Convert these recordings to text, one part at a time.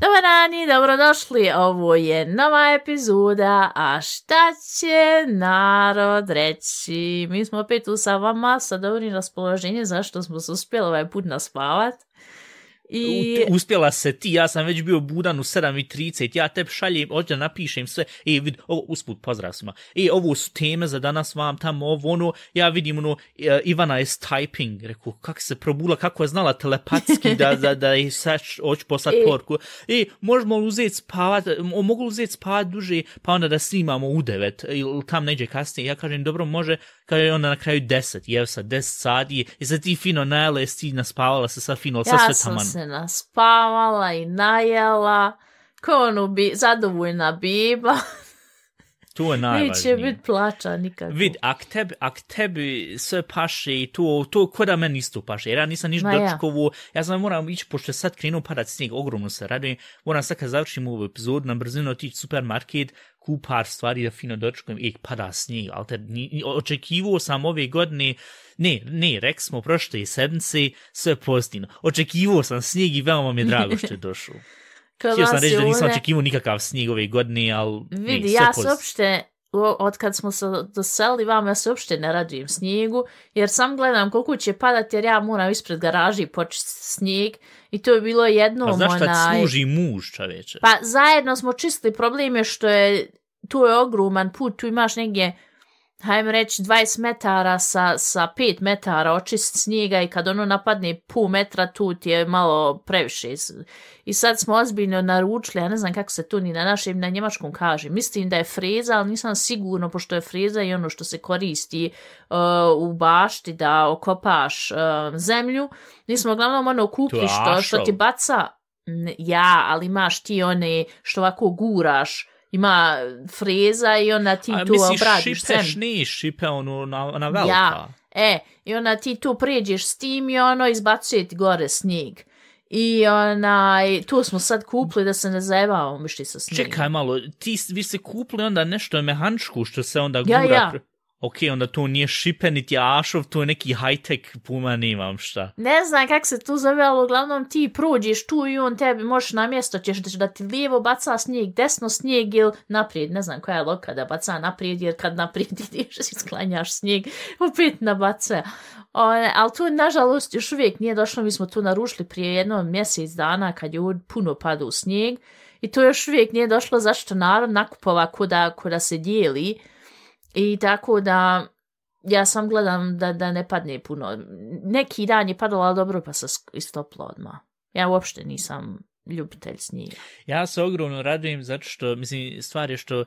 Dobar dan i dobrodošli, ovo je nova epizoda, a šta će narod reći? Mi smo opet tu sa vama sa dobrim raspoloženjem, zašto smo se uspjeli ovaj put naspavat. I... Uspjela se ti, ja sam već bio budan u 7.30, ja tebi šaljem, ovdje napišem sve, e, vid, ovo, usput, pozdrav svima, e, ovo su teme za danas vam tamo, ovo, ono, ja vidim, ono, e, Ivana je typing, rekao, kako se probula, kako je znala telepatski da, da, da je sad hoću poslati E. porku, e, možemo li uzeti spavat, mo- mogu li uzeti spavat duže, pa onda da snimamo u 9, ili tam neđe kasnije, ja kažem, dobro, može, kaže onda na kraju 10, jev sad, 10 sati, i sad ti fino najele, si naspavala se sad fino, sad Ja sve taman se naspavala i najela, ko ono bi, zadovoljna biba, To je najvažnije. neće biti plaća nikako. Vid, ak tebi, ak tebi sve paše i to, to ko da meni isto paše, jer ja nisam ništa Ma ja. dočkovo, ja znam moram ići, pošto je sad krenuo padat snijeg, ogromno se radujem, moram sad kad završim ovu epizodu, na brzinu otići supermarket, kup par stvari da fino dočkujem, i pada snijeg, ali te, ni- očekivao sam ove godine, ne, ne, rek smo prošle sedmice, sve pozitivno. Očekivao sam snijeg i veoma mi je drago što je došao. Kod Htio sam reći da nisam ovdje- očekivao nikakav snijeg ove godine, ali Vidi, ja se uopšte, od kad smo se doselili vam, ja se uopšte ne radujem snijegu, jer sam gledam koliko će padati, jer ja moram ispred garaži počistiti snijeg i to je bilo jednom Pa znaš šta onaj... služi muž, čoveče? Pa zajedno smo čistili, problem je što je, tu je ogroman put, tu imaš negdje, hajmo reći, 20 metara sa, sa 5 metara očist snijega i kad ono napadne pol metra, tu ti je malo previše. I sad smo ozbiljno naručili, ja ne znam kako se to ni na našem, na njemačkom kaže. Mislim da je freza, ali nisam sigurno, pošto je freza i ono što se koristi uh, u bašti da okopaš uh, zemlju. Mi smo uglavnom ono To je što, što ti baca ja, ali imaš ti one što ovako guraš, ima freza i onda ti A tu misliš obradiš šipe, sem. šni, šipe ono na, na velika. Ja, e, i onda ti tu pređeš s tim i ono izbacuje ti gore snijeg. I onaj, tu smo sad kupili da se ne zajebavamo mišli sa snijegom. Čekaj malo, ti, vi ste kupili onda nešto mehaničku što se onda Ja, gura. ja. pre- Ok, onda to nije šipe, niti ašov, to je neki high-tech, puma nemam šta. Ne znam kak se to zove, ali uglavnom ti prođeš tu i on tebi možeš na mjesto, ćeš da, da ti lijevo baca snijeg, desno snijeg ili naprijed, ne znam koja je loka da baca naprijed, jer kad naprijed ideš i sklanjaš snijeg, opet nabaca. O, ali tu, nažalost, još uvijek nije došlo, mi smo tu narušili prije jedno mjesec dana kad je puno pada u snijeg i to još uvijek nije došlo zašto narod nakupova kuda, kuda se dijeli i tako da ja sam gledam da, da ne padne puno. Neki dan je padalo, ali dobro pa se istoplo odmah. Ja uopšte nisam ljubitelj snijega. Ja se ogromno radujem zato što, mislim, stvar je što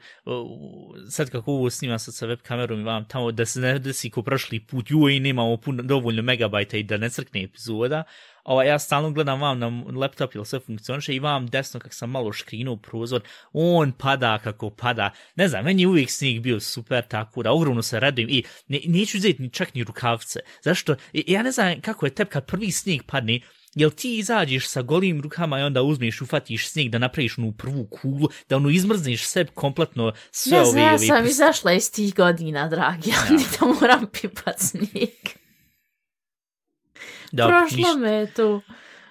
sad kako ovo snimam sad sa web kamerom i vam tamo da se ne desi ko prošli put, joj, nemamo puno, dovoljno megabajta i da ne crkne epizoda, Ova, ja stalno gledam vam na laptop ili sve funkcioniše i vam desno kak sam malo škrinuo prozor, on pada kako pada. Ne znam, meni je uvijek snijeg bio super, tako da ogromno se radujem i ne, neću uzeti ni čak ni rukavce. Zašto? Ja ne znam kako je tep kad prvi snijeg padne, Jel ti izađeš sa golim rukama i onda uzmeš, ufatiš snijeg da napraviš onu prvu kulu, da ono izmrzneš sebi kompletno sve Ne ove... znam, ja sam izašla iz tih godina, dragi, ali da moram pipat snijeg. Da, Prošlo ništa, me tu.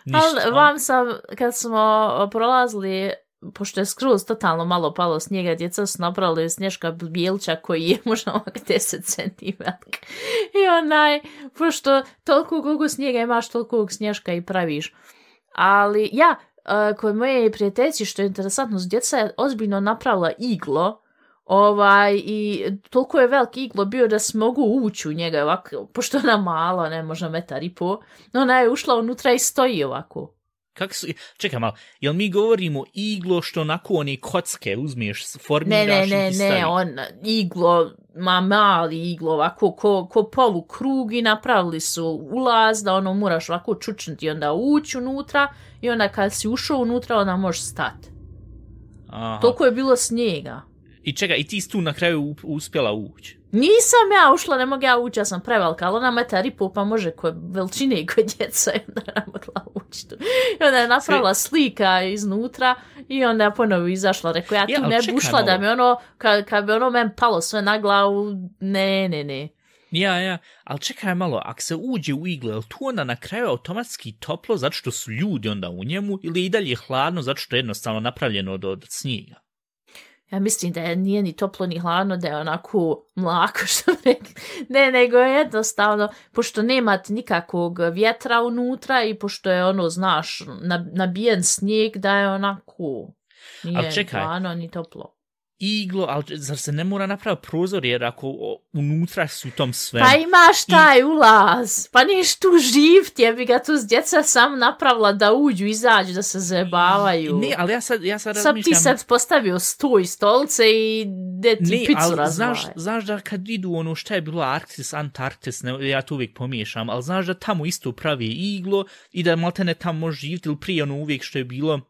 ništa. Ali vam sam, kad smo prolazili, pošto je skroz totalno malo palo snijega, djeca su napravili snješka bijelča koji je možda ovak 10 cm. I onaj, pošto toliko koliko snijega imaš, toliko snješka i praviš. Ali ja, uh, kod moje prijateljici, što je interesantno, djeca je ozbiljno napravila iglo, ovaj, i toliko je velik iglo bio da se mogu ući u njega ovako, pošto ona mala, ne možda metar i po, ona je ušla unutra i stoji ovako. Kako su, čekaj malo, jel mi govorimo iglo što onako one kocke uzmeš, Ne, formiraš ne, i ne, ti ne, staviš? on iglo, ma mali iglo, ovako ko, ko polu krug i napravili su ulaz da ono moraš ovako čučnuti i onda ući unutra i onda kad si ušao unutra onda možeš stati. Aha. Toliko je bilo snijega. I čekaj, i ti si tu na kraju uspjela ući. Nisam ja ušla, ne mogu ja ući, ja sam prevelika, ali ona metar i pol, pa može kod veličine i kod djeca i onda je mogla ući tu. I onda je napravila slika iznutra i onda je ponovo izašla, rekao ja tu Ja, ne bi ušla da mi ono, kad, kad bi ono men palo sve na glavu, ne, ne, ne. Ja, ja, ali čekaj malo, ako se uđe u iglu, je tu onda na kraju automatski toplo zato što su ljudi onda u njemu ili je i dalje hladno zato što je jednostavno napravljeno od, od snijega? Ja mislim da je nije ni toplo ni hladno, da je onako mlako što rekli. Ne, nego je jednostavno, pošto nemate nikakvog vjetra unutra i pošto je ono, znaš, na- nabijen snijeg, da je onako, nije čekaj. hladno ni toplo. Iglo, ali zar se ne mora napraviti prozor jer ako unutra su u tom svemu? Pa imaš taj ulaz, pa niš tu živ ti, ja bi ga tu s djeca sam napravila da uđu, izađu, da se zajebavaju. Ne, ali ja sad, ja sad sad ti razmišljam... sad postavio stoj stolce i de ti Ne, picu ali znaš, znaš da kad idu ono šta je bilo Arktis, Antarktis, ne, ja to uvijek pomiješam, ali znaš da tamo isto pravi iglo i da maltene tamo može živjeti ili prije ono uvijek što je bilo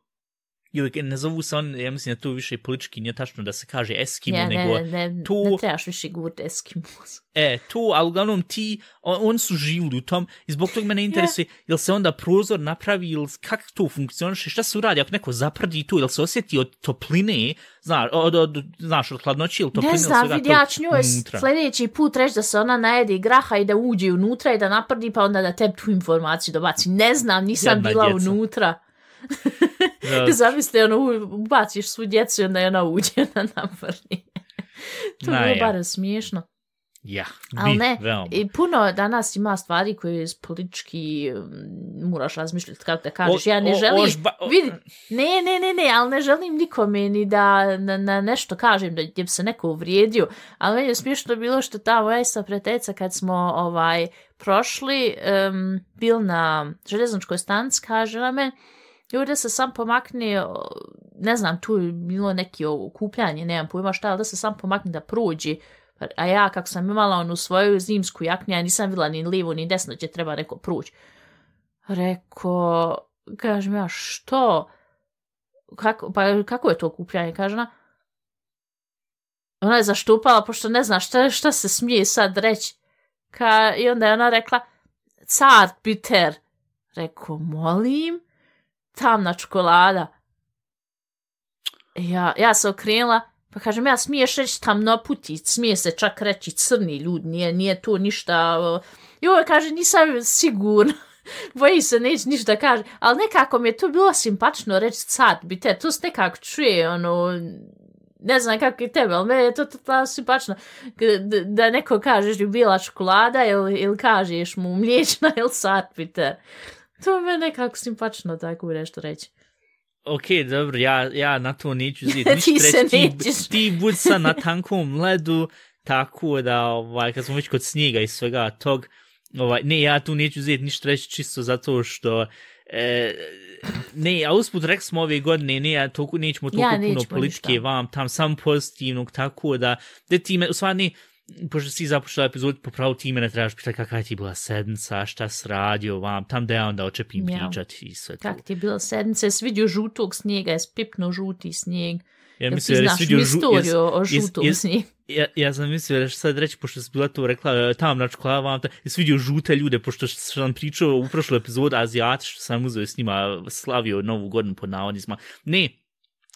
ili ne zovu se on, ja mislim da to više politički nije tačno da se kaže Eskimo, Ja, nego ne, ne, tu- ne trebaš više govoriti Eskimos. E, tu, ali uglavnom ti, on, on su živjeli u tom i zbog toga mene interesuje, jel se onda prozor napravi ili kako to funkcioniše, šta se uradi ako neko zaprdi tu, jel se osjeti od topline, znaš, od, od, znaš, od hladnoće ili topline Ne ili znam, svega vidi, tog ja ću njoj unutra. sljedeći put reći da se ona najedi graha i da uđe unutra i da naprdi, pa onda da tebi tu informaciju dobaci. Ne znam, nisam Jadna bila djeca. unutra. Da, Zamisli, ono, ubaciš svu djecu i onda je ona uđe na naprdi. to je bilo barem smiješno. Ja, Ali ne, veoma. i puno danas ima stvari koje s politički um, moraš razmišljati kako da kažeš. O- ja ne o- želim, ožba- o- vidi, ne, ne, ne, ne, ali ne želim nikome ni da na, na nešto kažem da bi se neko uvrijedio, ali meni je smiješno bilo što ta moja ista preteca kad smo ovaj prošli, um, bil na željezničkoj stanci, kaže na me, Ljudi se sam pomakne, ne znam, tu je bilo neki okupljanje, nemam pojma šta, ali da se sam pomakne da prođe. A ja, kako sam imala onu svoju zimsku jaknju, ja nisam vidjela ni lijevo ni desno gdje treba neko proći. Reko, kažem ja, što? Kako, pa kako je to okupljanje? Kaže ona, ona je zaštupala, pošto ne zna šta, šta se smije sad reći. Ka, I onda je ona rekla, car Peter. Reko, molim, tamna čokolada. Ja, ja se okrenula, pa kažem, ja smiješ reći tamnoputi, smije se čak reći crni ljudi, nije, nije to ništa... o, I ovo kaže, nisam sigurna. Boji se, neće ništa kaže. Ali nekako mi je to bilo simpatično reći bi te to se nekako čuje, ono, ne znam kako je tebe, ali meni je to totalno simpatično. K- Da neko kažeš ljubila čokolada ili, ili kažeš mu mliječna ili car Peter. To me nekako simpatično tako nešto reći. Ok, dobro, ja, ja na to neću zeti Ti se reći, ti, nećeš. ti bud sad na tankom ledu, tako da, ovaj, kad smo već kod snijega i svega tog, ovaj, ne, ja tu neću zeti ništa reći čisto zato što, e, ne, a usput rekli smo ove godine, ne, ja toliko, nećemo toliko Ja, puno politike ništa. vam, tam sam pozitivnog, tako da, da ti me, u stvari ne, pošto si započela epizod, popravo ti mene trebaš pitati kakva ti je bila sedmica, šta si radio vam, tam da ja onda očepim Ja. pričati i sve to. Kak ti je bilo sedmice, jesi vidio žutog snijega, jesi pipnuo žuti snijeg. Ja ti mislim, jer znaš jesi vidio mi žu- jes- o jes- žutom jes- snijegu? Ja, ja sam mislio da sad reći, pošto si bila to rekla, e, tam na vam, ta, jesi vidio žute ljude, pošto što sam pričao u prošloj epizodi Azijati, što sam uzeo s njima, slavio novu godinu pod navodnicima. Ne,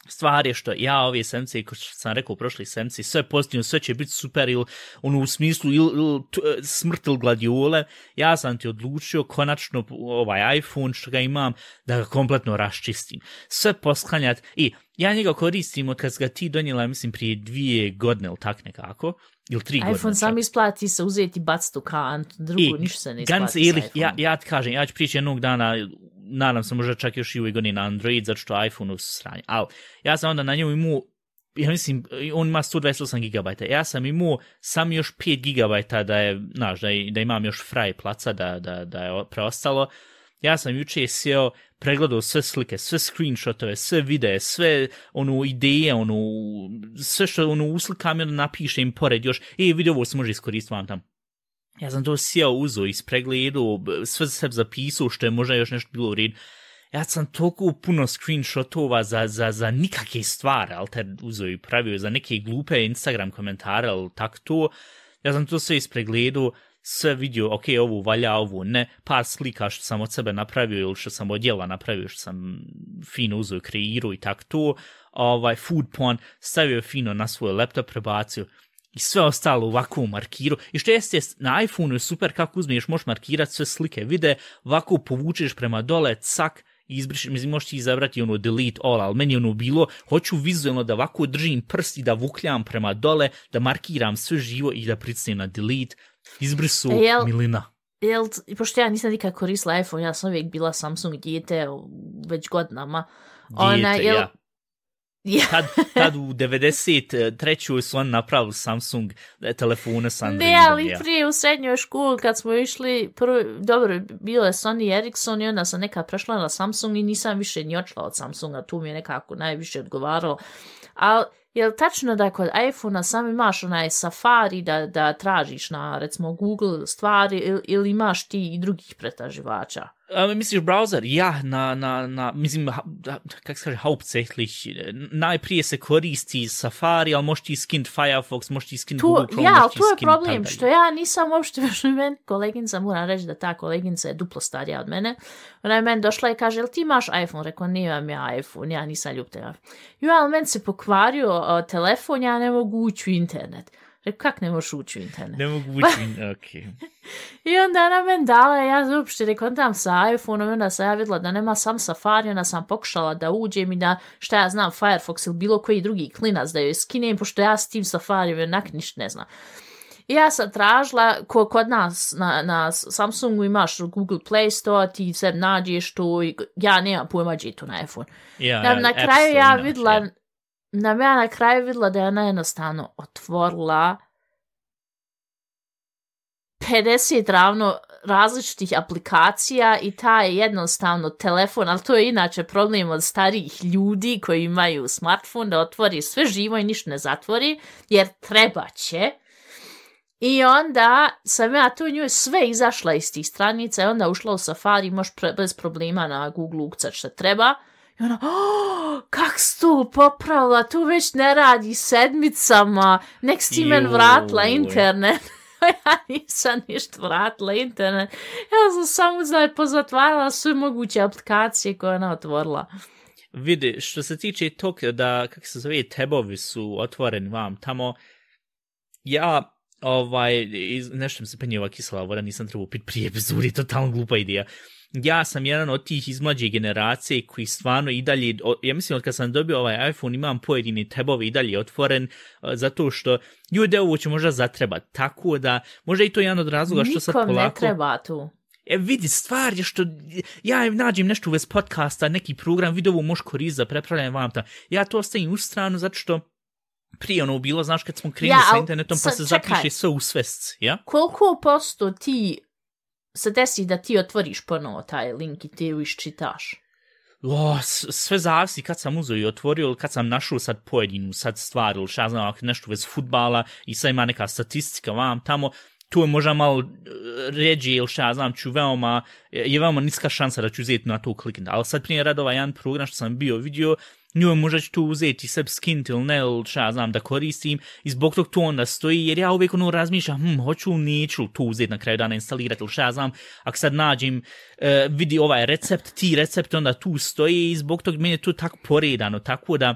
stvar je što ja ove semce, kao što sam rekao u prošli semci, sve pozitivno, sve će biti super ili ono u smislu il, il, t, e, smrt ili gladiole, ja sam ti odlučio konačno ovaj iPhone što ga imam da ga kompletno raščistim. Sve posklanjat i ja njega koristim od kad ga ti donijela, mislim, prije dvije godine ili tak nekako, ili tri godine. iPhone sam isplati se uzeti baciti u kant, drugo I, ništa se ne Ganz isplati ehrlich, sa ja, ja ti kažem, ja ću prići jednog dana, nadam se možda čak još i ove godine na Android, zato što iPhone su sranje. Ali, ja sam onda na njemu imao, ja mislim, on ima 128 GB. Ja sam imao sam još 5 GB da je, znaš, da, je, da imam još fraj placa da, da, da je preostalo. Ja sam juče sjeo, pregledao sve slike, sve screenshotove, sve videe, sve ono ideje, ono, sve što ono uslikam i onda napišem pored još, e, video ovo se može iskoristiti vam tamo. Ja sam to sjeo uzo, ispregledao, b- sve se zapisao što je možda još nešto bilo u redu. ja sam toliko puno screenshotova za, za, za nikakve stvari, ali te uzo i pravio za neke glupe Instagram komentare, ali tak to, ja sam to sve ispregledu, sve vidio, ok, ovu valja, ovu ne, par slika što sam od sebe napravio ili što sam od djela napravio, što sam fino uzeo kreirao i tak to, ovaj, food porn, stavio fino na svoj laptop, prebacio, i sve ostalo ovako u markiru. I što jeste, na iPhoneu je super kako uzmeš, možeš markirati sve slike, vide, ovako povučeš prema dole, cak, i izbrišeš, mislim, možeš ti izabrati ono delete all, ali meni je ono bilo, hoću vizualno da ovako držim prst i da vukljam prema dole, da markiram sve živo i da pricnem na delete, izbrisu E, jel- milina. Jel, pošto ja nisam nikad koristila iPhone, ja sam uvijek bila Samsung dijete već godinama. Ona, Dijete, jel- ja. Ja. Tad, tad u 93. su oni napravili Samsung e, telefone sa Ne, Androidom. ali ja. prije u srednjoj školi kad smo išli, prvo, dobro, bilo je Sony Ericsson i onda sam neka prešla na Samsung i nisam više ni očela od Samsunga, tu mi je nekako najviše odgovaralo. Ali je li tačno da kod iPhone-a sam imaš onaj Safari da, da tražiš na, recimo, Google stvari ili, ili imaš ti i drugih pretraživača? A, misliš browser? Ja, na, na, na mislim, ha, da- kak se kaže, hauptsächlich, najprije se koristi Safari, ali možeš ti skint Firefox, možeš ti skint Tu, Google Chrome, ja, ali tu je problem, što ja nisam uopšte još meni, koleginca, moram reći da ta koleginca je duplo starija od mene, ona je meni došla i kaže, jel ti imaš iPhone? Rekao, nemam ja iPhone, ja nisam ljub telefon. Jo, ali meni se pokvario uh, telefon, ja ne mogu ući u internet. Rekao, kak ne možeš ući u internet? Ne mogu ući, okej. I onda ona meni dala, ja uopšte ne kontam sa iPhone-om, onda sam ja vidjela da nema sam Safari, onda sam pokušala da uđem i da, šta ja znam, Firefox ili bilo koji drugi klinac da joj skinem, pošto ja s tim Safari onak ništa ne znam. I ja sam tražila, ko kod nas na, na Samsungu imaš Google Play Store, ti se nađeš to, i ja nemam pojma gdje je to na iPhone. Ja, Ja, na kraju ja inače, vidla, nam na ja na kraju videla da je ona jednostavno otvorila 50 ravno različitih aplikacija i ta je jednostavno telefon, ali to je inače problem od starijih ljudi koji imaju smartfon da otvori sve živo i ništa ne zatvori, jer treba će. I onda sam ja tu njoj sve izašla iz tih stranica i onda ušla u Safari, možeš pre, bez problema na Google ukcat što treba. I ona, oh, kak si to popravila, tu već ne radi sedmicama, nek si men vratila internet. ja nisam ništa vratila internet. Ja sam samo znači pozatvarala sve moguće aplikacije koje ona otvorila. Vidi, što se tiče tog da, kako se zove, tebovi su otvoreni vam tamo, ja, ovaj, iz, nešto mi se penje ova kisela voda, nisam trebao pit prije epizodi, totalno glupa ideja. Ja sam jedan od tih iz mlađe generacije koji stvarno i dalje, ja mislim od kad sam dobio ovaj iPhone imam pojedini tebovi i dalje otvoren, a, zato što ljude ovo će možda zatrebat, tako da možda i to je jedan od razloga što sad Nikom ne polako... treba tu. E, vidi, stvar je što ja nađem nešto u vez podcasta, neki program, vidovo možeš koristiti za prepravljanje vam ta. Ja to ostavim u stranu zato što prije ono bilo, znaš, kad smo krenuli Ja, sa internetom, pa sad se čekaj. zapiše sve u svesci, ja? Koliko posto ti se desi da ti otvoriš ponovo taj link i ti ju iščitaš? O, sve zavisi kad sam uzeo i otvorio, ili kad sam našao sad pojedinu sad stvar, ili šta znam, nešto vez futbala i sad ima neka statistika vam tamo, tu je možda malo e, ređi ređe ili šta ja znam, ću veoma, e, je veoma niska šansa da ću uzeti na to kliknuti. Ali sad prije rada ovaj jedan program što sam bio vidio, njoj možda ću tu uzeti sebi skint ili ne, ili šta ja znam da koristim i zbog tog to onda stoji, jer ja uvijek ono razmišljam, hm, hoću li neću to uzeti na kraju dana instalirati ili šta ja znam, ako sad nađem, e, vidi ovaj recept, ti recept onda tu stoji i zbog tog meni je to tako poredano, tako da,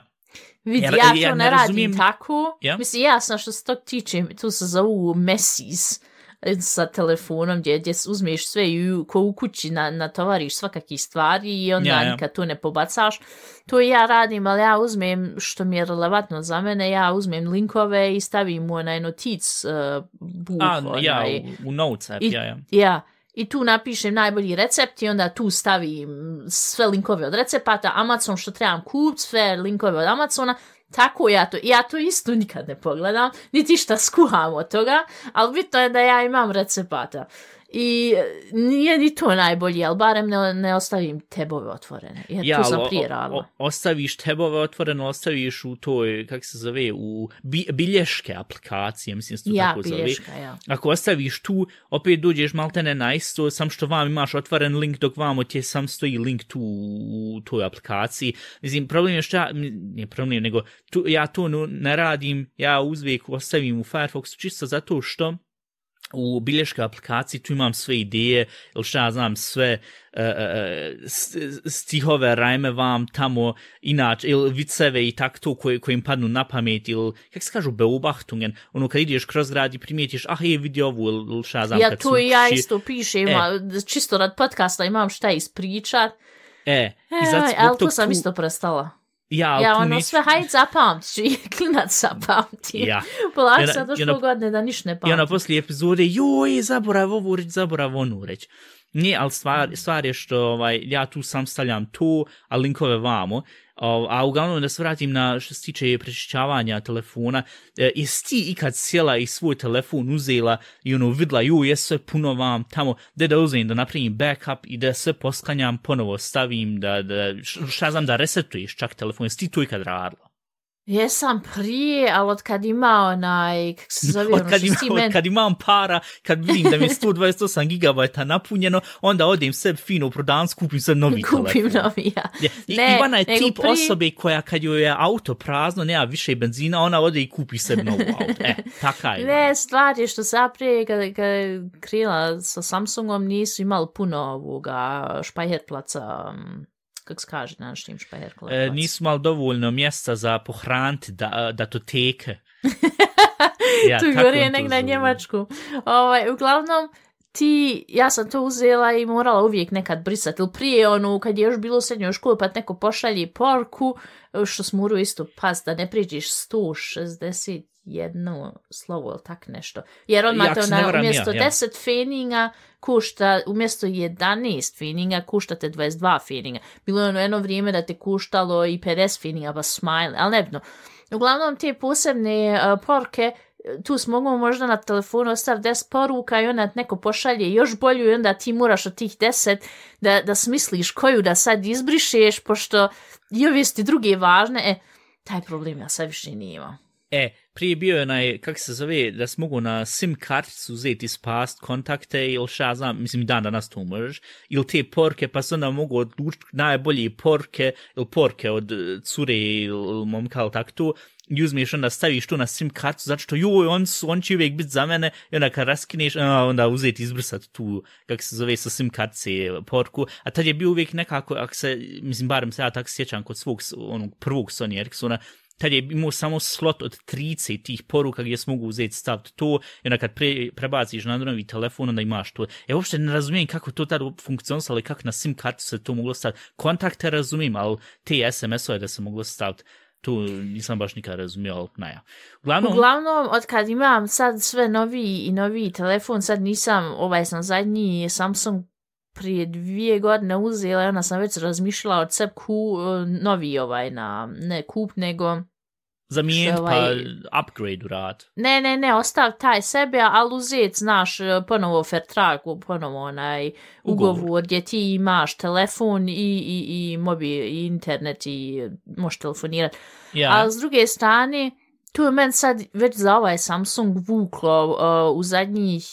Vidi, Jer- ja, to ja ne, ne radim razumijem- tako. Ja? Mislim, ja sam što se tog tiče, tu se zovu Messis e, sa telefonom gdje, gdje uzmeš sve i ko u kući na, natovariš svakakih stvari i onda Ja, ja. nikad tu ne pobacaš. To ja radim, ali ja uzmem, što mi je relevantno za mene, ja uzmem linkove i stavim u onaj notic uh, buh. a, ja, onaj. u, u Notes app, I, ja, ja. ja. I tu napišem najbolji recept i onda tu stavim sve linkove od recepata, Amazon što trebam kupiti, sve linkove od Amazona, tako ja to, ja to isto nikad ne pogledam, niti šta skuham od toga, ali bitno je da ja imam recepata. I e, nije ni to najbolje, ali barem ne, ne ostavim tebove otvorene. Jer ja, tu sam prije radila. o- ostaviš tebove otvoreno, ostaviš u toj, kak se zove, u bi, bilješke aplikacije, mislim se to Ja, tako zove. bilješka, ja. Ako ostaviš tu, opet dođeš maltene na isto, sam što vam imaš otvoren link, dok vamo ti sam stoji link tu u toj aplikaciji. Mislim, problem je što ja, nije problem, nego tu, ja to ne radim, ja uzvijek ostavim u Firefoxu čisto zato što u bilješkoj aplikaciji tu imam sve ideje, ili šta ja znam, sve uh, uh, stihove, rajme vam tamo, inače, ili viceve i tak to koje, koje im padnu na pamet, ili, kak se kažu, beobachtungen, ono kad ideš kroz grad i primijetiš, ah, je vidi ovu, ili šta ja znam, Ja kad tu i ja ši- isto pišem, e. čisto rad podcasta imam šta ispričat. E, i E, zato ali zbog tu tog sam tu- isto prestala. Ja, Ja ono neću- sve, hajde zapamtit ću i klinac zapamti. Ja. Polako I onda- sad i došlo godine da niš ne I pamtim. onda poslije epizode, joj, zaborav ovu reći, zaborav onu reći. Nije, ali stvar, stvar je što ovaj, ja tu sam stavljam to, a linkove vamo. O, a uglavnom da se vratim na što se tiče prečišćavanja telefona, e, jesi ti ikad sjela i svoj telefon uzela i ono vidla, ju, je sve puno vam tamo, da da uzem, da napravim backup i da sve posklanjam, ponovo stavim, da, da šta znam, da resetuješ čak telefon, jesi ti to ikad radila? Jesam prije, ali od kad ima onaj, kak se zove, Od ono kad, ima, od kad imam para, kad vidim da mi je 128 gigabajta napunjeno, onda odem sebi fino u prodavnicu, kupim sebi novi Kupim telefon. novi, ja. I, Ne, Ivana je tip prije- osobe koja kad joj je auto prazno, nema više benzina, ona ode i kupi sebi novu auto. E, taka je. Ne, stvar je što se ja prije kad, kad krila sa Samsungom nisu imali puno ovoga špajherplaca, um, kako se kaže na našim špajherplaca. E, nisu mal dovoljno mjesta za pohraniti da, datoteke. Ja, tu tako gore on to nek na. Njemačku. Ovaj, uglavnom, ti, ja sam to uzela i morala uvijek nekad brisati. Ili prije, ono, kad je još bilo u srednjoj školi, pa neko pošalje porku, što smo isto pas, da ne priđeš 161 slovo ili tak nešto. Jer on ne ona, umjesto ja, ja. 10 feninga, kušta, umjesto 11 feninga, kuštate 22 feninga. Bilo je ono jedno vrijeme da te kuštalo i 50 feninga, pa smile, ali nebno. Uglavnom, te posebne uh, porke, tu smo mogu možda na telefonu ostaviti 10 poruka i onda neko pošalje još bolju i onda ti moraš od tih 10 da, da smisliš koju da sad izbrišeš, pošto i ove su ti druge važne, e, taj problem ja sad više nije imao. E, prije bio je onaj, kak se zove, da se mogu na SIM karticu uzeti spast kontakte ili šta znam, mislim dan danas to možeš, ili te porke, pa se onda mogu odlučiti najbolje porke ili porke od e, cure ili momka ili tako tu, i uzmeš onda staviš tu na SIM kartu, zato što joj, on, su, on će uvijek biti za mene, i onda kad raskineš, onda uzeti izbrisati tu, kak se zove, sa SIM kartice porku, a tad je bio uvijek nekako, ako se, mislim, barem se ja tako sjećam kod svog, onog prvog Sony Ericssona, tad je imao samo slot od 30 tih poruka gdje se mogu uzeti staviti to i onda kad pre, prebaciš na novi telefon onda imaš to. Ja uopšte ne razumijem kako to tad funkcionisalo i kako na SIM kartu se to moglo staviti. Kontakte razumijem, ali te SMS-ove da se moglo staviti tu nisam baš nikad razumio, ali naja. Uglavnom, Uglavnom, od kad imam sad sve novi i novi telefon, sad nisam, ovaj sam zadnji Samsung prije dvije godine uzela i onda sam već razmišljala od seb ku, novi ovaj na, ne kup, nego zamijeniti što pa ovaj- upgrade u rad. Ne, ne, ne, ostav taj sebe, ali uzet, znaš, ponovo Fertragu, ponovo onaj Ugovor. ugovor gdje ti imaš telefon i, i, i mobil, i internet i možeš telefonirati. Ja, A s druge strane, tu je meni sad već za ovaj Samsung vuklo uh, u zadnjih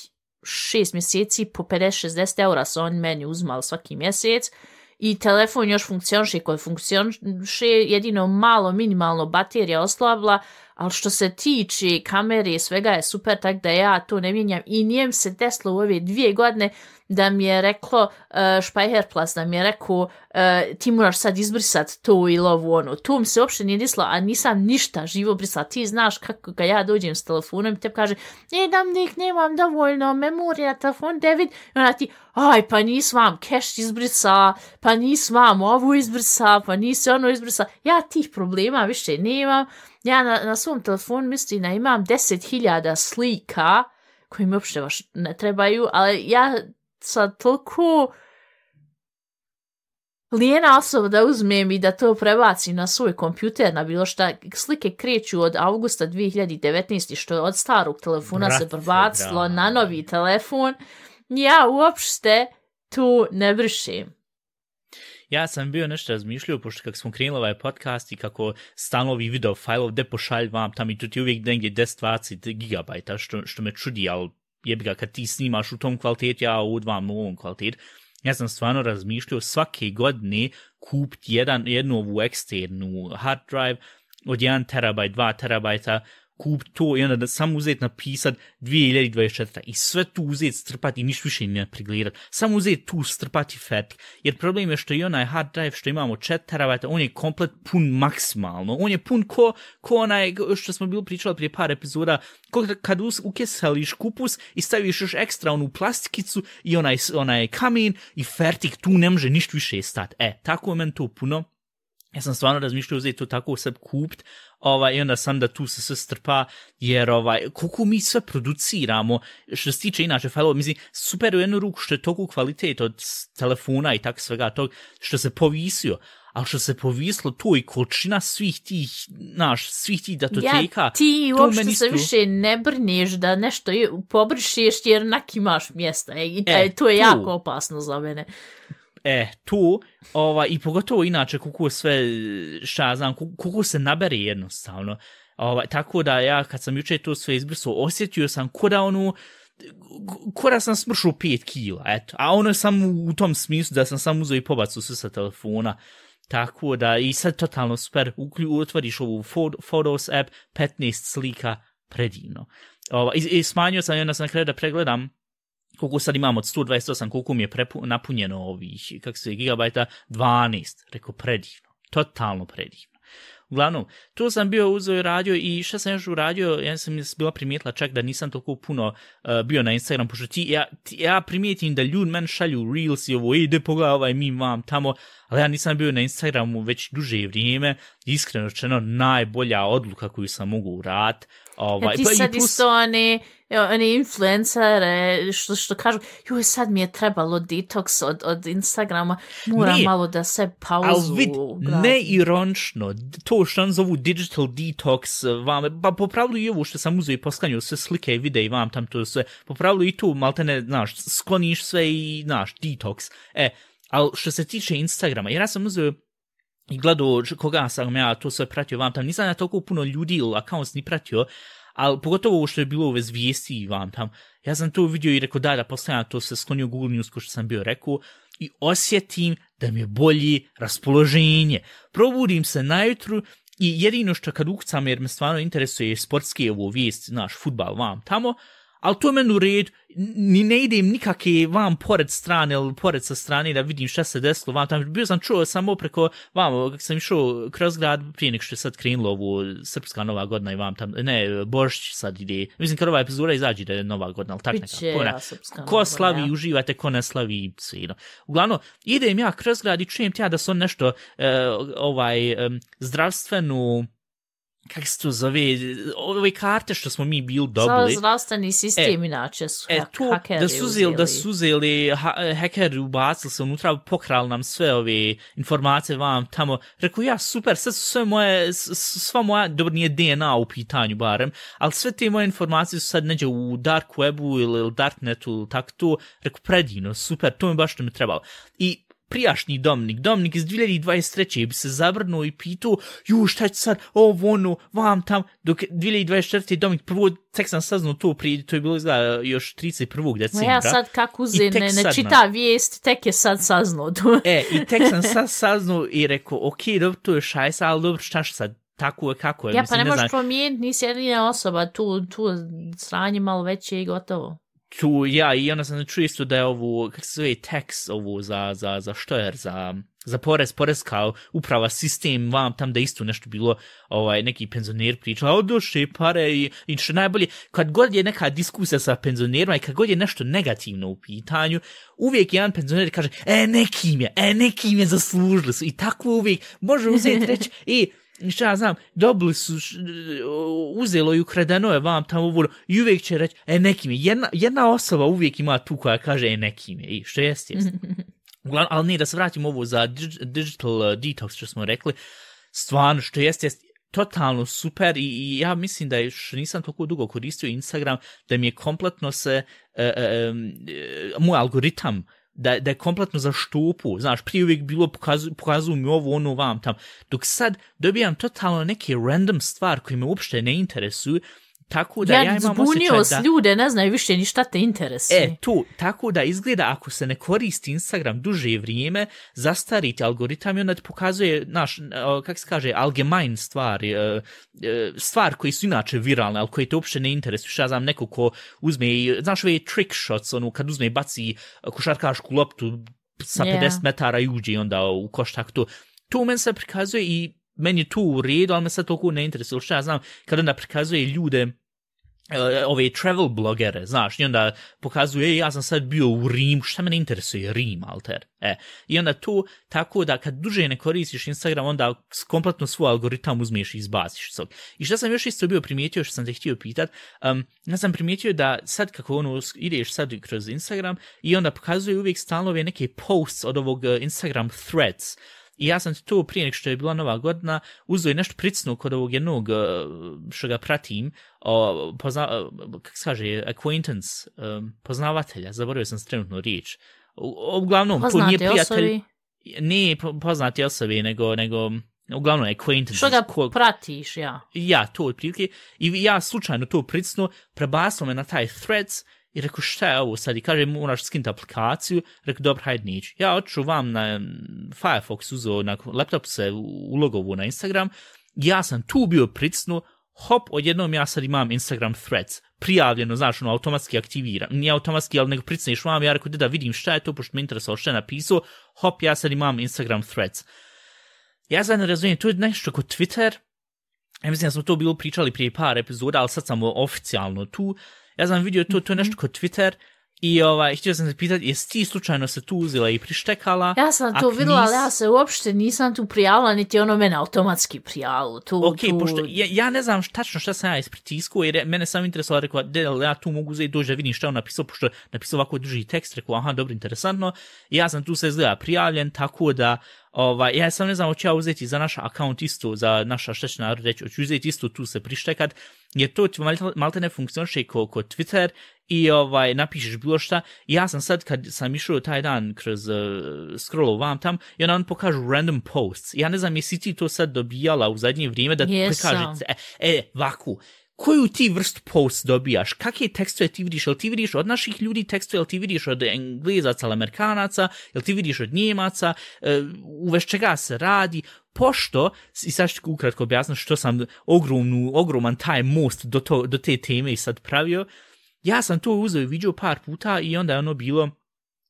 šest mjeseci po 50-60 eura su oni meni uzmali svaki mjesec i telefon još funkcioniše koji funkcioniše, jedino malo minimalno baterija oslabla, ali što se tiče kamere i svega je super, tak da ja to ne mijenjam i nije mi se desilo u ove dvije godine da mi je reklo uh, Plus da mi je rekao uh, ti moraš sad izbrisat to ili ovo ono. To mi se uopšte nije desilo, a nisam ništa živo brisala. Ti znaš kako ga ja dođem s telefonom i te kaže ne dam nek nemam dovoljno memorija, telefon David, i ona ti aj pa nis vam keš izbrisa, pa nis vam ovo izbrisa, pa nisi ono izbrisa, Ja tih problema više nemam. Ja na, na svom telefonu mislim da imam 10.000 slika koji mi uopšte baš ne trebaju, ali ja sad toliko lijena osoba da uzmem i da to prebacim na svoj kompjuter, na bilo šta. Slike kreću od augusta 2019. što je od starog telefona se Brate, prebacilo da. na novi telefon. ja uopšte tu ne vršim. Ja sam bio nešto razmišljao, pošto kako smo krenuli ovaj podcast i kako stalno video fajlov gde pošalj vam, tam i tu ti uvijek negdje 10-20 gigabajta, što, što me čudi, ali jebi ga kad ti snimaš u tom kvalitetu, ja u dva u ovom kvalitetu. Ja sam stvarno razmišljao svake godine kupiti jedan, jednu ovu eksternu hard drive od 1 terabajt, 2 terabajta, kup to i onda da samo uzeti napisat 2024. I sve tu uzeti strpati i ništa više ne pregledat. Samo uzeti tu strpati fet. Jer problem je što i onaj hard drive što imamo 4 terabajta, on je komplet pun maksimalno. On je pun ko, ko onaj što smo bili pričali prije par epizoda, ko kad ukesališ kupus i staviš još ekstra onu plastikicu i onaj, onaj kamen i fertik, tu ne može ništa više stati. E, tako je meni to puno. Ja sam stvarno razmišljao uzeti to tako sebi kupt, ovaj, i onda sam da tu se sve strpa, jer ovaj, koliko mi sve produciramo, što se tiče inače fajlova, mislim, super u jednu ruku što je toliko kvalitet od telefona i tako svega tog, što se povisio, ali što se povislo to i količina svih tih, naš, svih tih datoteka. Ja, ti uopšte se više ne brneš da nešto pobrišeš jer nak imaš mjesta. E, i e, to je tu. jako opasno za mene. E, tu, ova, i pogotovo inače, kuku sve, e, šta znam, kuku se nabere jednostavno. Ova, tako da ja, kad sam juče to sve izbrisao, osjetio sam kuda onu, kora sam smršao 5 kila, eto. A ono je samo u tom smislu da sam sam uzeo i pobacu sve sa telefona. Tako da, i sad totalno super, uklju, otvoriš ovu Photos app, 15 slika, predivno. Ova, i, i smanjio sam, onda sam na kraju da pregledam, koliko sad imamo od 128, koliko mi je prepu, napunjeno ovih, kak se gigabajta, 12, rekao predivno, totalno predivno. Uglavnom, tu sam bio uzeo i radio i šta sam još uradio, ja sam bila primijetila čak da nisam toliko puno uh, bio na Instagram, pošto ti, ja, ti, ja primijetim da ljudi men šalju reels i ovo, ide pogledaj ovaj mi vam tamo, ali ja nisam bio na Instagramu već duže vrijeme, iskreno čeno najbolja odluka koju sam mogu urat. Ovaj, ja, ti pa sad plus... isto oni, oni influencere što, što kažu, joj sad mi je trebalo detox od, od Instagrama, moram ne, malo da se pauzu. vid, ne ironično, to što on zovu digital detox, vam, pa po pravilu i ovo što sam uzeo i poskanju sve slike i videe i vam tam to sve, po pravilu i tu malte ne, znaš, skloniš sve i, znaš, detox. E, ali što se tiče Instagrama, jer ja sam uzeo i gledao koga sam ja to sve pratio vam tam, nisam ja toliko puno ljudi ili accounts ni pratio, ali pogotovo ovo što je bilo ove zvijesti vam tam, ja sam to vidio i rekao da, da posljedno to se sklonio Google News ko što sam bio rekao i osjetim da mi je bolji raspoloženje. Probudim se najutru i jedino što kad ukucam jer me stvarno interesuje sportske ovo vijesti, znaš, futbal vam tamo, ali to je meni u red, ni ne idem nikakve vam pored strane ili pored sa strane da vidim šta se desilo vam tamo. Bio sam čuo samo preko vam, kako sam išao kroz grad prije nek što je sad krenulo ovu srpska nova godina i vam tamo, ne, Bošć sad ide. Mislim, kad ova epizoda izađe da je nova godina, ali tak neka. Ko, ne, ko slavi, ja. uživate, ko ne slavi, sve. No. Uglavnom, idem ja kroz grad i čujem tja da su nešto uh, ovaj um, zdravstvenu kako se to zove, ove karte što smo mi bili dobili. Za zdravstveni sistem e, inače su e, to, da su uzeli, da su uzeli, ha, hekeri ubacili se unutra, pokrali nam sve ove informacije vam tamo. Rekao, ja, super, sve su sve moje, sva moja, dobro, nije DNA u pitanju barem, ali sve te moje informacije su sad neđe u dark webu ili u darknetu ili tako to. Rekao, predivno, super, to mi baš što mi trebalo. I prijašnji domnik, domnik iz 2023. bi se zabrnuo i pitao, ju šta će sad, ovo ono, vam tam, dok 2024. domnik prvo, tek sam saznao to prije, to je bilo izgleda još 31. decembra. Ja sad kako uze, ne, ne čita vijest, tek je sad saznao to. e, i tek sam sad saznao i rekao, ok, dobro, to je šajsa, ali dobro, šta sad, tako je kako je. Ja, Mislim, pa ne, ne možeš promijeniti, nisi jedina osoba, tu, tu sranje malo veće i gotovo tu ja i onda sam čuo isto da je ovu kako se zove tax ovu za za za što je za za porez porez kao uprava sistem vam tam da isto nešto bilo ovaj neki penzioner priča o pare i, i što najbolje. Kad god je neka diskusija sa penzionerima i kad god je nešto negativno u pitanju uvijek jedan penzioner kaže e nekim je e nekim je zaslužili su. I tako uvijek može uzeti reći i šta ja znam, dobili su, uzelo i ukradeno je vam tamo uvoro i uvijek će reći, e nekim je, jedna, jedna osoba uvijek ima tu koja kaže, e nekim je, i što jest, jest. Uglavnom, ali ne, da se vratimo ovo za digital uh, detox što smo rekli, stvarno što jest, jest, totalno super i, i ja mislim da što nisam toliko dugo koristio Instagram, da mi je kompletno se, e, e, e, moj algoritam, da, da je kompletno za štupu, znaš, prije uvijek bilo pokazu, pokazuju mi ovo, ono, vam, tam, dok sad dobijam totalno neke random stvar koje me uopšte ne interesuju, tako da ja, ja imam osjećaj da... ljude, ne znaju više ni šta te interesuje. E, tu, tako da izgleda ako se ne koristi Instagram duže vrijeme, zastariti algoritam i onda ti pokazuje, naš, kak se kaže, algemajn stvari, e, e, stvar koji su inače viralne, ali koji te uopšte ne interesuju. Šta znam, neko ko uzme, znaš, ove trick shots, ono, kad uzme i baci košarkašku loptu sa 50 yeah. metara i uđe onda u koštak, to, to men se prikazuje i meni je tu u redu, ali me sad toliko ne interesuje. Šta ja znam, kad onda prikazuje ljude, Eh, ove travel blogere, znaš, i onda pokazuje, ja sam sad bio u Rim, šta me ne interesuje, Rim, alter. E, I onda tu, tako da kad duže ne koristiš Instagram, onda kompletno svoj algoritam uzmiješ i izbaciš. svog. I šta sam još isto bio primijetio, što sam te htio pitat, um, ja sam primijetio da sad kako ono, ideš sad kroz Instagram i onda pokazuje uvijek stalno ove neke posts od ovog eh, Instagram threads, I ja sam tu prije nek što je bila nova godina uzeo i nešto pricnu kod ovog jednog uh, što ga pratim, o, pozna, kako se kaže, acquaintance, um, poznavatelja, zaboravio sam trenutno riječ. Uglavnom, Poznati nije prijatelj, osobi. nije poznati osobi, nego, nego uglavnom acquaintance. Što ga ko, pratiš, ja. Ja, to otprilike. I ja slučajno to pricnu, prebasao me na taj threads, I rekao, šta je ovo sad? I kaže, moraš skinuti aplikaciju. Rekao, dobro, hajde nić. Ja oču vam na Firefox uzeo, na laptop se ulogovu na Instagram. Ja sam tu bio pricnu, hop, odjednom ja sad imam Instagram threads, prijavljeno, znaš, ono, automatski aktiviram, nije automatski, ali nego pricneš vam, ja rekao, da vidim šta je to, pošto me interesalo šta je napisao, hop, ja sad imam Instagram threads. Ja sad ne razumijem, to je nešto kod Twitter, ja mislim da smo to bilo pričali prije par epizoda, ali sad sam oficijalno tu, ja sam vidio to, to je nešto kod Twitter, I ovaj, htio sam se pitati, jesi ti slučajno se tu uzela i prištekala? Ja sam to nis... ali ja se uopšte nisam tu prijavila, niti ono mene automatski prijavilo. Tu, ok, tu... pošto ja, ja ne znam tačno šta sam ja ispritiskuo, jer mene sam interesovalo, rekao, da ja tu mogu uzeti doći da vidim šta on napisao, pošto napisao ovako duži tekst, rekao, aha, dobro, interesantno. I ja sam tu se izgleda prijavljen, tako da, ovaj, ja sam ne znam, hoću ja uzeti za naš akaunt isto, za naša štečna reći, hoću uzeti isto tu se prištekat, jer to ti malte ne funkcioniše ko, ko Twitter i ovaj napišeš bilo šta. Ja sam sad kad sam išao taj dan kroz uh, scrollu vam tam i onda on pokažu random posts. Ja ne znam jesi ti to sad dobijala u zadnje vrijeme da yes, prikaže, e, e, vaku, koju ti vrst post dobijaš, kakve tekstove ti vidiš, jel ti vidiš od naših ljudi tekstove, jel ti vidiš od englezaca ili amerikanaca, jel ti vidiš od njemaca, e, u veš čega se radi, pošto, i sad ću ukratko objasniti što sam ogromnu, ogroman taj most do, to, do te teme i sad pravio, ja sam to uzeo i vidio par puta i onda je ono bilo,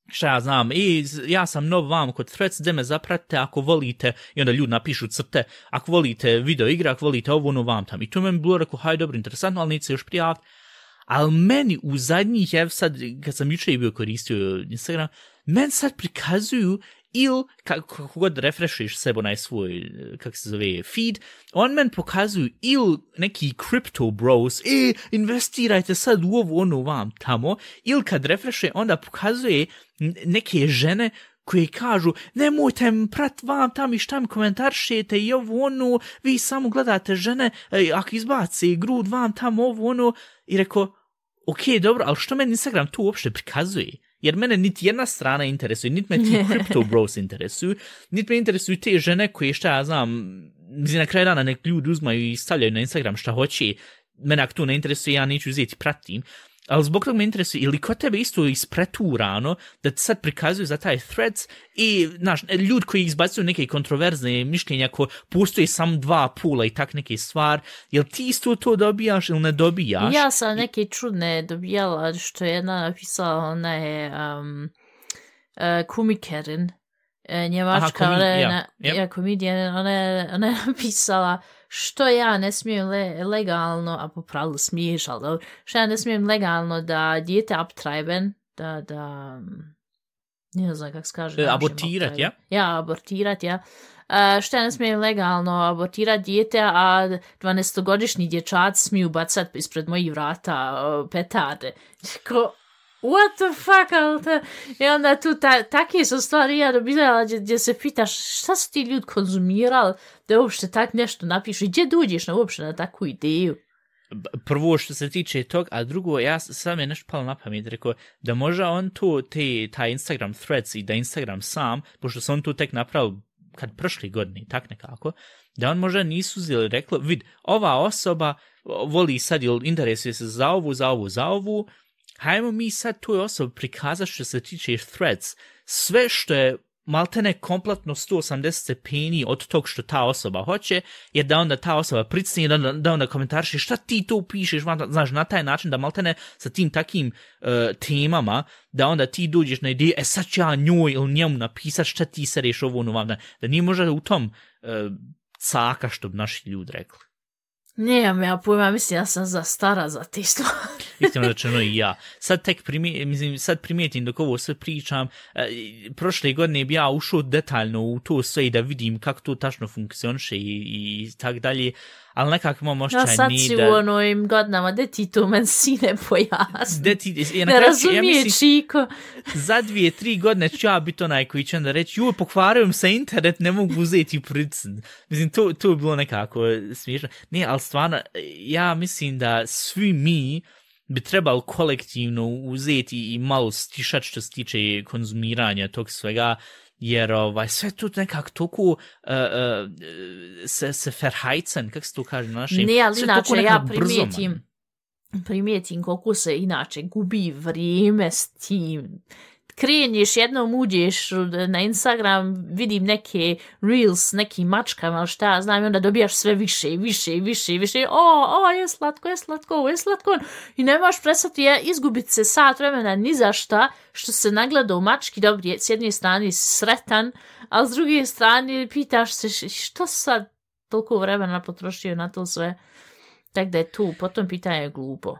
šta ja znam, i ja sam nov vam kod Threads, gde me zapratite ako volite, i onda ljudi napišu crte, ako volite video igre, ako volite ovo, ono vam tam. I to meni bilo rekao, haj, dobro, interesantno, ali neće se još prijaviti. Ali meni u zadnjih, ev sad, kad sam juče bio koristio Instagram, meni sad prikazuju ili kako god refreshiš sebo na svoj, eh, kako se zove, feed, on men pokazuju ili neki crypto bros, e, investirajte sad u ovo, ono vam tamo, ili kad refreshe, onda pokazuje neke žene koje kažu, nemojte prat vam tam i šta mi komentaršete i ovo ono, vi samo gledate žene, eh, e, ako izbaci grud vam tam ovo ono, i reko, ok, dobro, ali što meni Instagram tu uopšte prikazuje? Jer mene niti jedna strana interesuje, niti me ti crypto bros interesuju, niti me interesuju te žene koje šta ja znam, mislim na kraju dana nek ljudi uzmaju i stavljaju na Instagram šta hoće, mene ako to ne interesuje, ja neću uzeti pratim, ali zbog toga me interesuje, ili kod tebe isto ispreturano, da ti sad prikazuju za taj threads i, znaš, ljudi koji izbacuju neke kontroverzne mišljenja ko postoji sam dva pula i tak neke stvar, jel ti isto to dobijaš ili ne dobijaš? Ja sam neke čudne dobijala, što je jedna napisala, ona je um, uh, kumikerin, uh, njemačka, Aha, komi, ona je, ja, na, yep. ja, komedijan, ona je, ona je napisala, što ja ne smijem le, legalno, a po pravilu smiješ, ali što ja ne smijem legalno da dijete abtreiben, da, da, ne znam kako se kaže. E, abortirat, ja? Ja, abortirat, ja. Uh, što ja ne smijem legalno abortirat dijete, a 12-godišnji dječac smiju bacat ispred mojih vrata uh, petarde. Ko, what the fuck, ali te, i onda tu ta, takve su stvari ja dobila gdje, gdje se pitaš šta su ti ljudi konzumirali da uopšte tak nešto napišu i gdje duđeš na uopšte na takvu ideju. Prvo što se tiče tog, a drugo, ja sam je nešto palo na pamet, rekao, da možda on to, te, taj Instagram threads i da Instagram sam, pošto sam on to tek napravio kad prošli godini, tak nekako, da on možda nisu uzeli, reklo, vid, ova osoba voli sad, ili interesuje se za ovu, za ovu, za ovu, hajmo mi sad toj osobi prikazati što se tiče threads, sve što je maltene kompletno 180 stepeni od tog što ta osoba hoće, je da onda ta osoba pricni, da, da onda komentariše šta ti to pišeš, znaš, na taj način da maltene sa tim takim uh, temama, da onda ti dođeš na ideju, e sad ću ja njoj ili njemu napisat šta ti sereš ovo ono vam, da, da nije možda u tom uh, caka što bi naši ljudi rekli. Nemam ja pojma, mislim ja sam za stara za te stvari. Iskreno rečeno i ja. Sad tek primijetim, mislim, sad primijetim dok ovo sve pričam, e, prošle godine bi ja ušao detaljno u to sve i da vidim kako to tačno funkcioniše i, i tak dalje, ali nekako imam Ja ošćaj sad ni si da... u onim godinama, gde ti to men sine pojasni. Da ti, ja, Ne ja razumije mislim, Čiko. za dvije, tri godine ću ja biti onaj koji će onda reći, joj, pokvarujem se internet, ne mogu uzeti pricn. Mislim, to, to je bilo nekako smiješno. Ne, ali stvarno, ja mislim da svi mi bi trebali kolektivno uzeti i malo stišati što se tiče konzumiranja tog svega, jer ovaj, sve to nekako toliko uh, uh, se, se verheizen, kako se to kaže na našem? Ne, ali sve inače ja nekako brzo, primijetim, primijetim koliko se inače gubi vrijeme s tim. Krenješ, jednom uđeš na Instagram, vidim neke reels, neki mačkama, šta znam, i onda dobijaš sve više i više i više i više. O, o, je slatko, je slatko, ovo je slatko. I nemaš prestati ja, izgubiti se sat vremena ni za šta, što se nagleda u mački, dobri, s jedne strane sretan, a s druge strane pitaš se što sad toliko vremena potrošio na to sve. tako da je tu, potom pitanje je glupo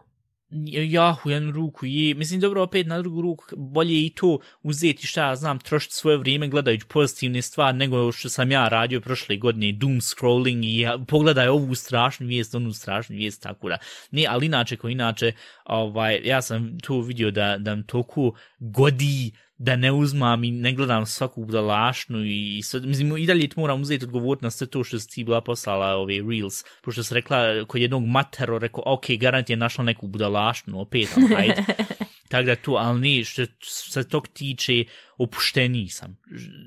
ja u jednu ruku i mislim dobro opet na drugu ruku bolje i to uzeti šta ja znam trošiti svoje vrijeme gledajući pozitivne stvari nego što sam ja radio prošle godine doom scrolling i ja, pogledaj ovu strašnu vijest onu strašnu vijest tako da. Ne ali inače ko inače ovaj ja sam tu vidio da da mi toliko godi da ne uzmam i ne gledam svaku budalašnu i sve, mislim i dalje moram uzeti odgovor na sve to što si ti bila poslala ove reels, pošto si rekla kod jednog matero, rekao, ok, garant je našla neku budalašnu, opet, ali hajde. Tako da tu, ali nije, što se tog tiče, opušteniji sam.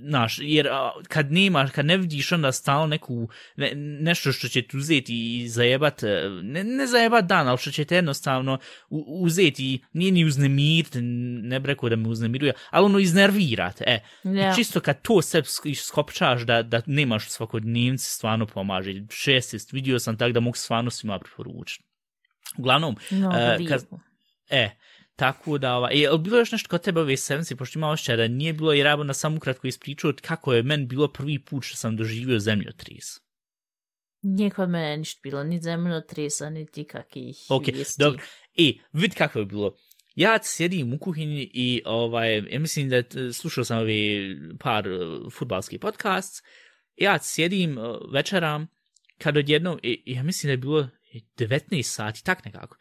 Znaš, jer kad nemaš, kad ne vidiš onda stalno neku, ne, nešto što će tu uzeti i zajebat, e, ne, ne zajebat dan, ali što će te jednostavno u, uzeti, nije ni uznemiriti, ne bi rekao da me uznemiruje, ali ono iznervirate, e. I čisto kad to sve skopčaš da, da nemaš svakodnevnici, stvarno pomaže. Šestist, vidio sam tak da mogu stvarno svima preporučiti. Uglavnom, No, lijepo. kad, e, tako da, ova, je li bilo još nešto kod tebe ove sevenci, pošto ima ošća da nije bilo, jer ja na samo ukratko ispričao kako je meni bilo prvi put što sam doživio zemljotres. Nije kod mene ništa bilo, ni zemljotresa, niti kakih Ok, vijesti. dobro. E, vid kako je bilo. Ja sjedim u kuhinji i ovaj, ja mislim da slušao sam ove par uh, futbalski podcast. Ja sjedim večeram kad odjednom, i, i ja mislim da je bilo 19 sati, tak nekako.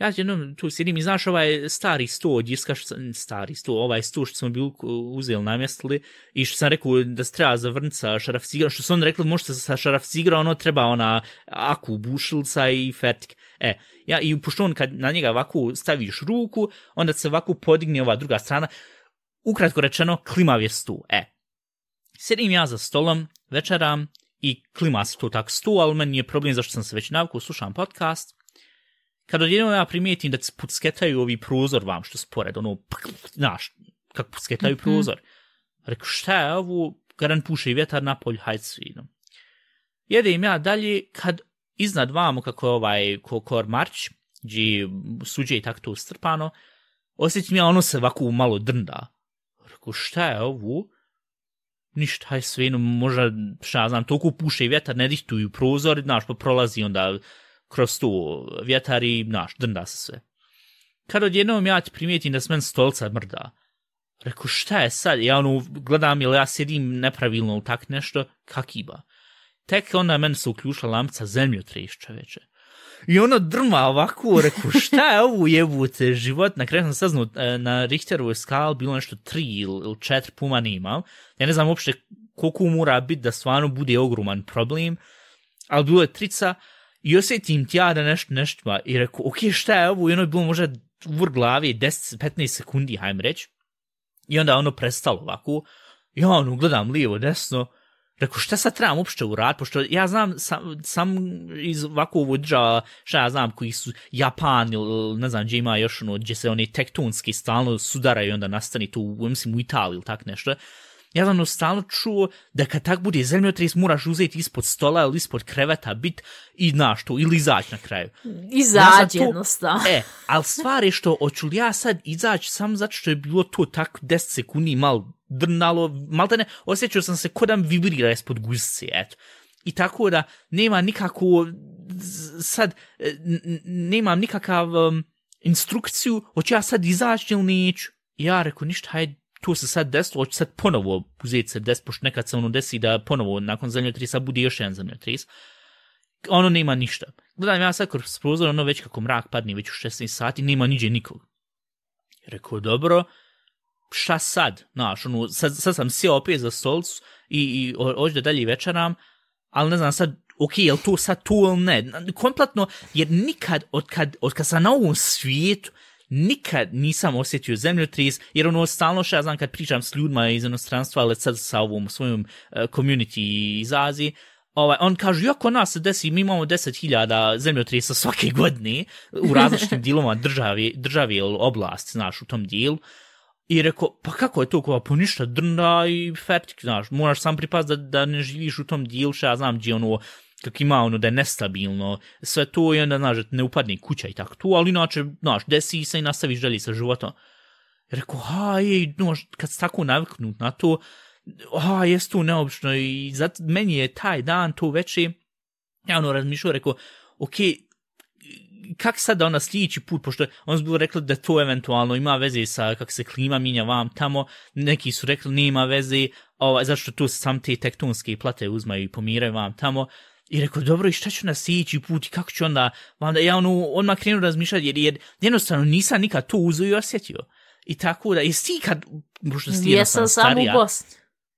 Ja jednom tu sjedim i znaš ovaj stari sto od Jiska, što stari sto, ovaj sto što smo bili uzeli, namjestili i što sam rekao da se treba zavrniti sa šaraf cigra, što su oni rekli možete sa šaraf cigra, ono treba ona aku bušilca i fertik. E, ja, i pošto on kad na njega ovako staviš ruku, onda se ovako podigne ova druga strana, ukratko rečeno, klimav je stu. E, sjedim ja za stolom, večeram i klima se to tak stu, ali meni je problem zašto sam se već navukao, slušam podcast, kad odjednom ja primijetim da se pucketaju ovi prozor vam što spored, ono, znaš, kako pucketaju Mhm. prozor. Rekao, šta je ovo, garant puše i vjetar napolj, hajde svinom. Jedem ja dalje, kad iznad vamo, kako je ovaj ko, kor marć, gdje suđe i tako to strpano, osjećam ja ono se ovako malo drnda. Rekao, šta je ovo? Ništa, hajde svinom, možda, šta ja znam, toliko puše i vjetar, ne dihtuju prozor, znaš, pa prolazi onda kroz tu vjetar i, naš, drnda se sve. Kad odjednom ja ti primijetim da se men stolca mrda, Reku, šta je sad? Ja ono, gledam, ili ja sjedim nepravilno ili tak nešto, kakiba. Tek onda meni se uključila zemlju zemljotres čoveče. I ono drma ovako, reku, šta je ovo jebute život? Na kraju sam saznao, e, na Richterovoj skali bilo nešto tri ili, četiri puma nimam. Ja ne znam uopšte koliko mora biti da stvarno bude ogroman problem, ali bilo je trica i osjetim tja da nešto nešto ba. I reku, ok, šta je ovo? I ono je bilo možda vrh glavi 10-15 sekundi, hajme reći. I onda ono prestalo ovako. I ono, gledam lijevo, desno. Rekao, šta sad trebam uopšte uraditi, pošto ja znam sam, sam iz ovako ovo država, šta ja znam, koji su Japan ili ne znam gdje ima još ono, gdje se oni tektonski stalno sudaraju i onda nastani tu, mislim, u Italiji ili tak nešto. Ja sam stalno čuo da kad tak bude zemljotres moraš uzeti ispod stola ili ispod kreveta bit i znaš to, ili izaći na kraju. Ja to- jednostavno. E, ali stvar je što, hoću li ja sad izaći sam zato što je bilo to tak 10 sekundi mal drnalo, mal da ne, osjećao sam se ko da vibrira ispod guzice, eto. I tako da nema nikako, sad, e, nemam nikakav um, instrukciju, hoću ja sad izaći ili neću. Ja rekao, ništa, hajde, to se sad desilo, hoće sad ponovo uzeti se des, pošto nekad se ono desi da ponovo nakon zemljotresa bude još jedan zemljotres ono nema ništa. Gledam ja sad kroz prozor, ono već kako mrak padne već u 16 sati, nema niđe nikog. Rekao, dobro, šta sad? Znaš, ono, sad, sad sam sjeo opet za stolcu i, i ho- hoću da dalje večeram, ali ne znam sad, ok, je li to sad tu ili ne? Kompletno, jer nikad, od kad, od kad sam na ovom svijetu, nikad nisam osjetio zemljotres, jer ono stalno što ja znam kad pričam s ljudima iz inostranstva, ali sad sa ovom svojom uh, community iz Azije, ovaj, on kaže, jako nas se desi, mi imamo 10.000 zemljotresa svake godine u različitim dijelovima države, države ili oblasti, znaš, u tom dijelu. I rekao, pa kako je to, kao, pa ništa, drnda i fertik, znaš, moraš sam pripaz da, da ne živiš u tom dijelu, što ja znam gdje ono, kak ima ono da je nestabilno, sve to i onda, znaš, ne upadne kuća i tako tu, ali inače, znaš, desi se i nastaviš dalje sa životom. I rekao, ha, ej, no, kad se tako naviknut na to, ha, jes to neobično i zato meni je taj dan to veće, ja ono razmišljao, rekao, okej, kak sad da ona sljedeći put, pošto on su bilo rekli da to eventualno ima veze sa kako se klima minja vam tamo, neki su rekli nema veze, ovaj, zašto tu sam te tektonske plate uzmaju i pomiraju vam tamo, i rekao, dobro, i šta ću na sljedeći put i kako ću onda, onda ja ono, odmah krenu razmišljati, jer, jer jednostavno nisam nikad to uzeo i osjetio. I tako da, jesi ti kad, pošto si ti Jesam jednostavno samo u starija, Bosni.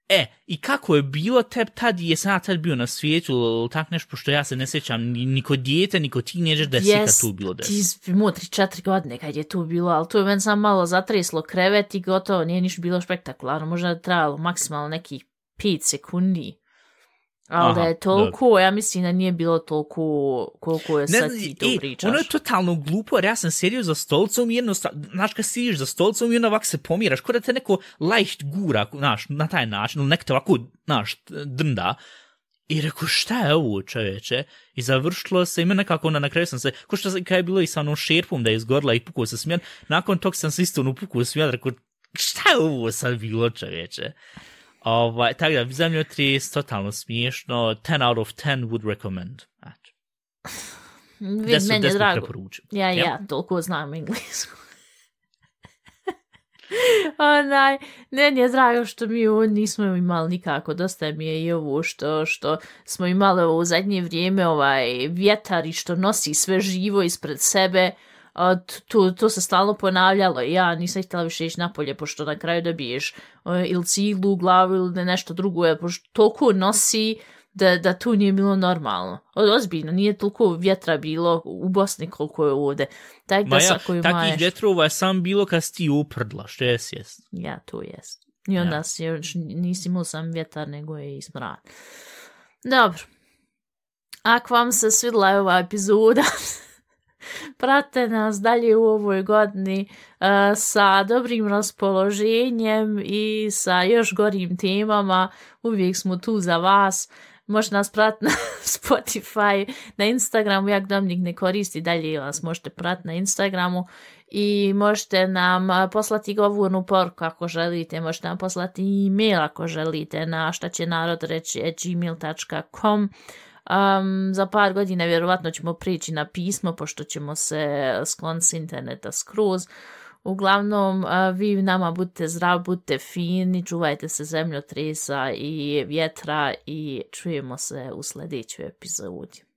E, i kako je bilo teb tad, jesam ja tad bio na svijetu, ili tak nešto, pošto ja se ne sjećam ni, ni kod dijete, ni kod tineđer da si kad Jes, tu bilo des. ti si imao 3-4 godine kad je tu bilo, ali tu je meni sam malo zatreslo krevet i gotovo, nije niš bilo spektakularno, možda je trajalo maksimalno nekih 5 sekundi. Ali da je toliko, ja mislim da nije bilo toliko koliko je sad ti to e, pričaš. ono je totalno glupo, jer ja sam sjedio za stolcom i jednostavno, znaš kad sediš za stolcom i onda se pomiraš, ko da te neko lajht gura, znaš, na taj način, ili neko te ovako, znaš, drnda. I rekao, šta je ovo, čoveče? I završilo se, ima nekako onda na kraju sam se, ko što kad je bilo i sa onom šerpom da je izgorila i pukao se smijan, nakon tog sam se isto ono pukao smijan, rekao, šta je ovo sad bilo, čoveče? Ovaj, tako da, zemljotres, totalno smiješno, 10 out of 10 would recommend. Eto. Vid, Deset, meni je drago. Ja, Jel? ja, toliko znam englesku. Onaj, meni je drago što mi ovo nismo imali nikako, dosta mi je i ovo što, što smo imali u zadnje vrijeme ovaj vjetar i što nosi sve živo ispred sebe, a to, to se stalno ponavljalo i ja nisam htjela više ići napolje, pošto na kraju dobiješ uh, ili ciglu u glavu ili nešto drugo je, pošto toliko nosi da, da tu nije bilo normalno. Ozbiljno, nije toliko vjetra bilo u Bosni koliko je ovdje. Tak da Ma ja, sa koju takvih maješ... vjetrova je sam bilo kad si ti uprdla, što jes, jes. Ja, to jest. I onda Ja. ja. si još nisi imao sam vjetar, nego je i smrad. Dobro. Ako vam se svidla ova epizoda, prate nas dalje u ovoj godini uh, sa dobrim raspoloženjem i sa još gorim temama. Uvijek smo tu za vas. Možete nas pratiti na Spotify, na Instagramu, jak Dominik ne koristi, dalje vas možete pratiti na Instagramu i možete nam e, poslati govornu poruku ako želite, možete nam poslati e-mail ako želite na šta će narod reći gmail.com. Uh, Um, za par godina vjerovatno ćemo prići na pismo, pošto ćemo se skloniti s interneta skroz. Uglavnom, a, vi nama budite zdrav, budite fini, čuvajte se zemljotresa i vjetra i čujemo se u sljedećoj epizodi.